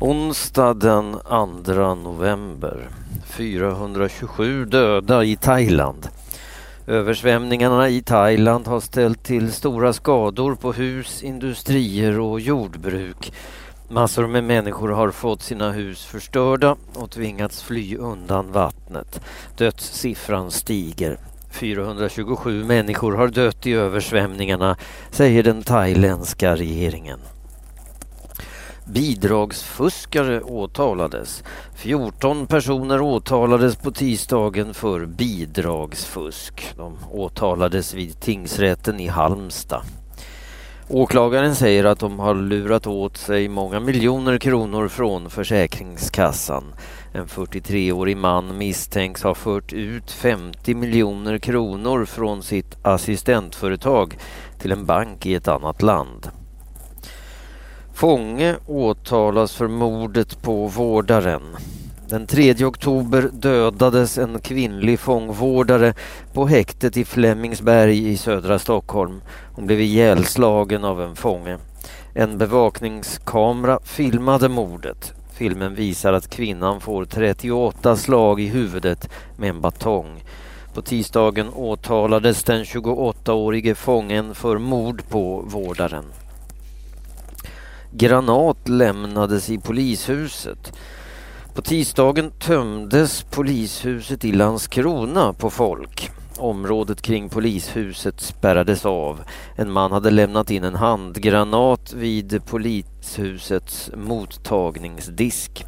Onsdag den 2 november. 427 döda i Thailand. Översvämningarna i Thailand har ställt till stora skador på hus, industrier och jordbruk. Massor med människor har fått sina hus förstörda och tvingats fly undan vattnet. Dödssiffran stiger. 427 människor har dött i översvämningarna, säger den thailändska regeringen. Bidragsfuskare åtalades. 14 personer åtalades på tisdagen för bidragsfusk. De åtalades vid tingsrätten i Halmstad. Åklagaren säger att de har lurat åt sig många miljoner kronor från Försäkringskassan. En 43-årig man misstänks ha fört ut 50 miljoner kronor från sitt assistentföretag till en bank i ett annat land. Fånge åtalas för mordet på vårdaren. Den 3 oktober dödades en kvinnlig fångvårdare på häktet i Flemingsberg i södra Stockholm. Hon blev ihjälslagen av en fånge. En bevakningskamera filmade mordet. Filmen visar att kvinnan får 38 slag i huvudet med en batong. På tisdagen åtalades den 28-årige fången för mord på vårdaren. Granat lämnades i polishuset. På tisdagen tömdes polishuset i Landskrona på folk. Området kring polishuset spärrades av. En man hade lämnat in en handgranat vid polishusets mottagningsdisk.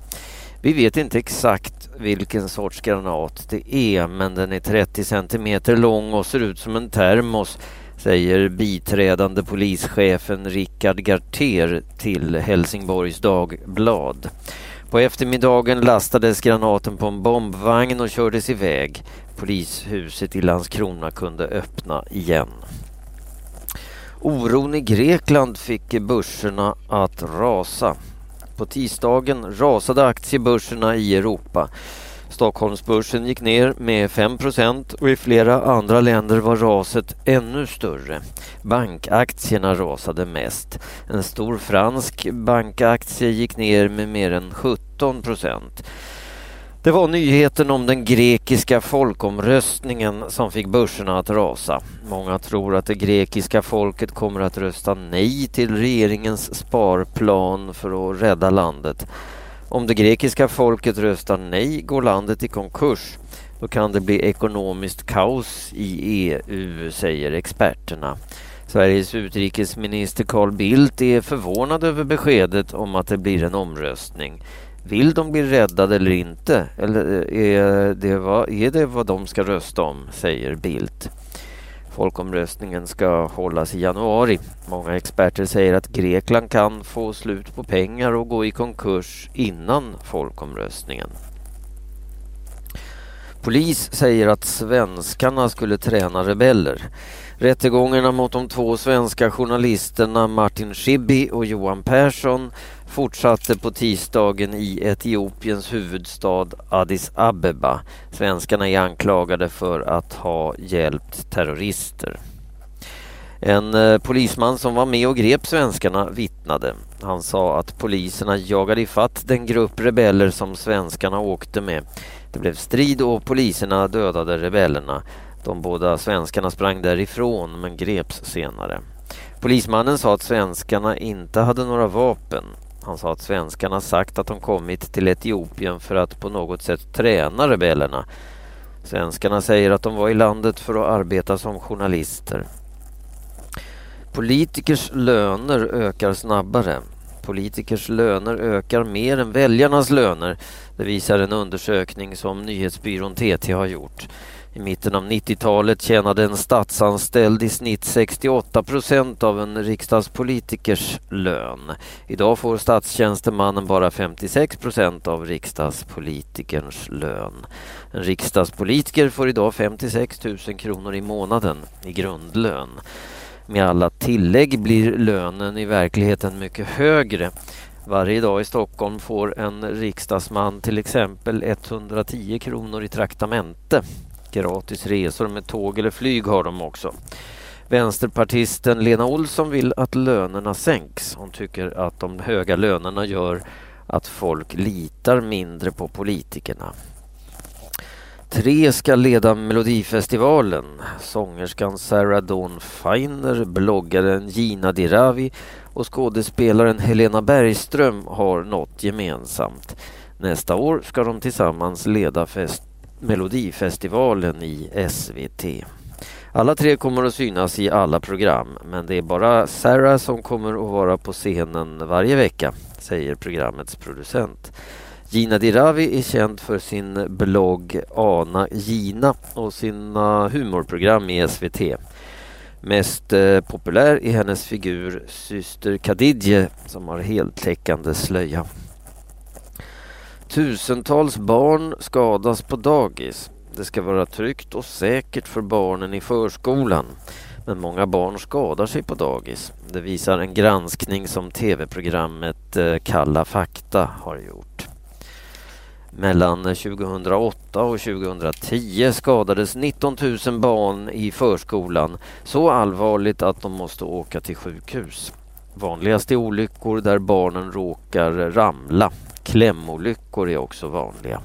Vi vet inte exakt vilken sorts granat det är men den är 30 centimeter lång och ser ut som en termos säger biträdande polischefen Rickard Garter till Helsingborgs Dagblad. På eftermiddagen lastades granaten på en bombvagn och kördes iväg. Polishuset i Landskrona kunde öppna igen. Oron i Grekland fick börserna att rasa. På tisdagen rasade aktiebörserna i Europa. Stockholmsbörsen gick ner med 5% och i flera andra länder var raset ännu större. Bankaktierna rasade mest. En stor fransk bankaktie gick ner med mer än 17% Det var nyheten om den grekiska folkomröstningen som fick börserna att rasa. Många tror att det grekiska folket kommer att rösta nej till regeringens sparplan för att rädda landet. Om det grekiska folket röstar nej går landet i konkurs. Då kan det bli ekonomiskt kaos i EU, säger experterna. Sveriges utrikesminister Carl Bildt är förvånad över beskedet om att det blir en omröstning. Vill de bli räddade eller inte? Eller eh, är det vad, är det vad de ska rösta om, säger Bildt. Folkomröstningen ska hållas i januari. Många experter säger att Grekland kan få slut på pengar och gå i konkurs innan folkomröstningen. Polis säger att svenskarna skulle träna rebeller. Rättegångarna mot de två svenska journalisterna Martin Schibbye och Johan Persson fortsatte på tisdagen i Etiopiens huvudstad Addis Abeba. Svenskarna är anklagade för att ha hjälpt terrorister. En eh, polisman som var med och grep svenskarna vittnade. Han sa att poliserna jagade ifatt den grupp rebeller som svenskarna åkte med. Det blev strid och poliserna dödade rebellerna. De båda svenskarna sprang därifrån men greps senare. Polismannen sa att svenskarna inte hade några vapen. Han sa att svenskarna sagt att de kommit till Etiopien för att på något sätt träna rebellerna. Svenskarna säger att de var i landet för att arbeta som journalister. Politikers löner ökar snabbare. Politikers löner ökar mer än väljarnas löner. Det visar en undersökning som nyhetsbyrån TT har gjort. I mitten av 90-talet tjänade en statsanställd i snitt 68 procent av en riksdagspolitikers lön. Idag får statstjänstemannen bara 56 procent av riksdagspolitikerns lön. En riksdagspolitiker får idag 56 000 kronor i månaden i grundlön. Med alla tillägg blir lönen i verkligheten mycket högre. Varje dag i Stockholm får en riksdagsman till exempel 110 kronor i traktamente. Gratis resor med tåg eller flyg har de också. Vänsterpartisten Lena Olsson vill att lönerna sänks. Hon tycker att de höga lönerna gör att folk litar mindre på politikerna. Tre ska leda Melodifestivalen. Sångerskan Sarah Dawn Finer, bloggaren Gina Dirawi och skådespelaren Helena Bergström har något gemensamt. Nästa år ska de tillsammans leda fest Melodifestivalen i SVT. Alla tre kommer att synas i alla program men det är bara Sarah som kommer att vara på scenen varje vecka, säger programmets producent. Gina Dirawi är känd för sin blogg Ana Gina och sina humorprogram i SVT. Mest eh, populär är hennes figur syster Khadidje som har heltäckande slöja. Tusentals barn skadas på dagis. Det ska vara tryggt och säkert för barnen i förskolan. Men många barn skadar sig på dagis. Det visar en granskning som tv-programmet eh, Kalla fakta har gjort. Mellan 2008 och 2010 skadades 19 000 barn i förskolan så allvarligt att de måste åka till sjukhus. Vanligast är olyckor där barnen råkar ramla. Klämolyckor är också vanliga.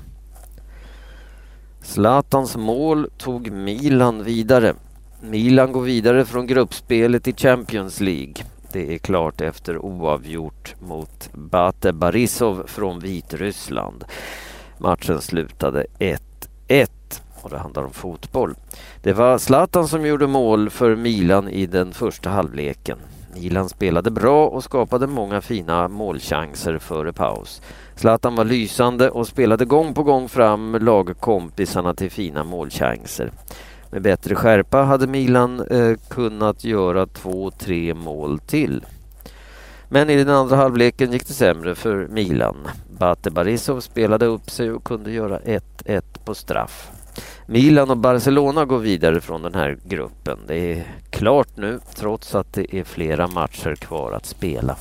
Zlatans mål tog Milan vidare. Milan går vidare från gruppspelet i Champions League. Det är klart efter oavgjort mot Bate Barisov från Vitryssland. Matchen slutade 1-1 och det handlar om fotboll. Det var Zlatan som gjorde mål för Milan i den första halvleken. Milan spelade bra och skapade många fina målchanser före paus. Zlatan var lysande och spelade gång på gång fram lagkompisarna till fina målchanser. Med bättre skärpa hade Milan eh, kunnat göra två, tre mål till. Men i den andra halvleken gick det sämre för Milan. Bate Barisov spelade upp sig och kunde göra 1-1 på straff. Milan och Barcelona går vidare från den här gruppen. Det är klart nu trots att det är flera matcher kvar att spela.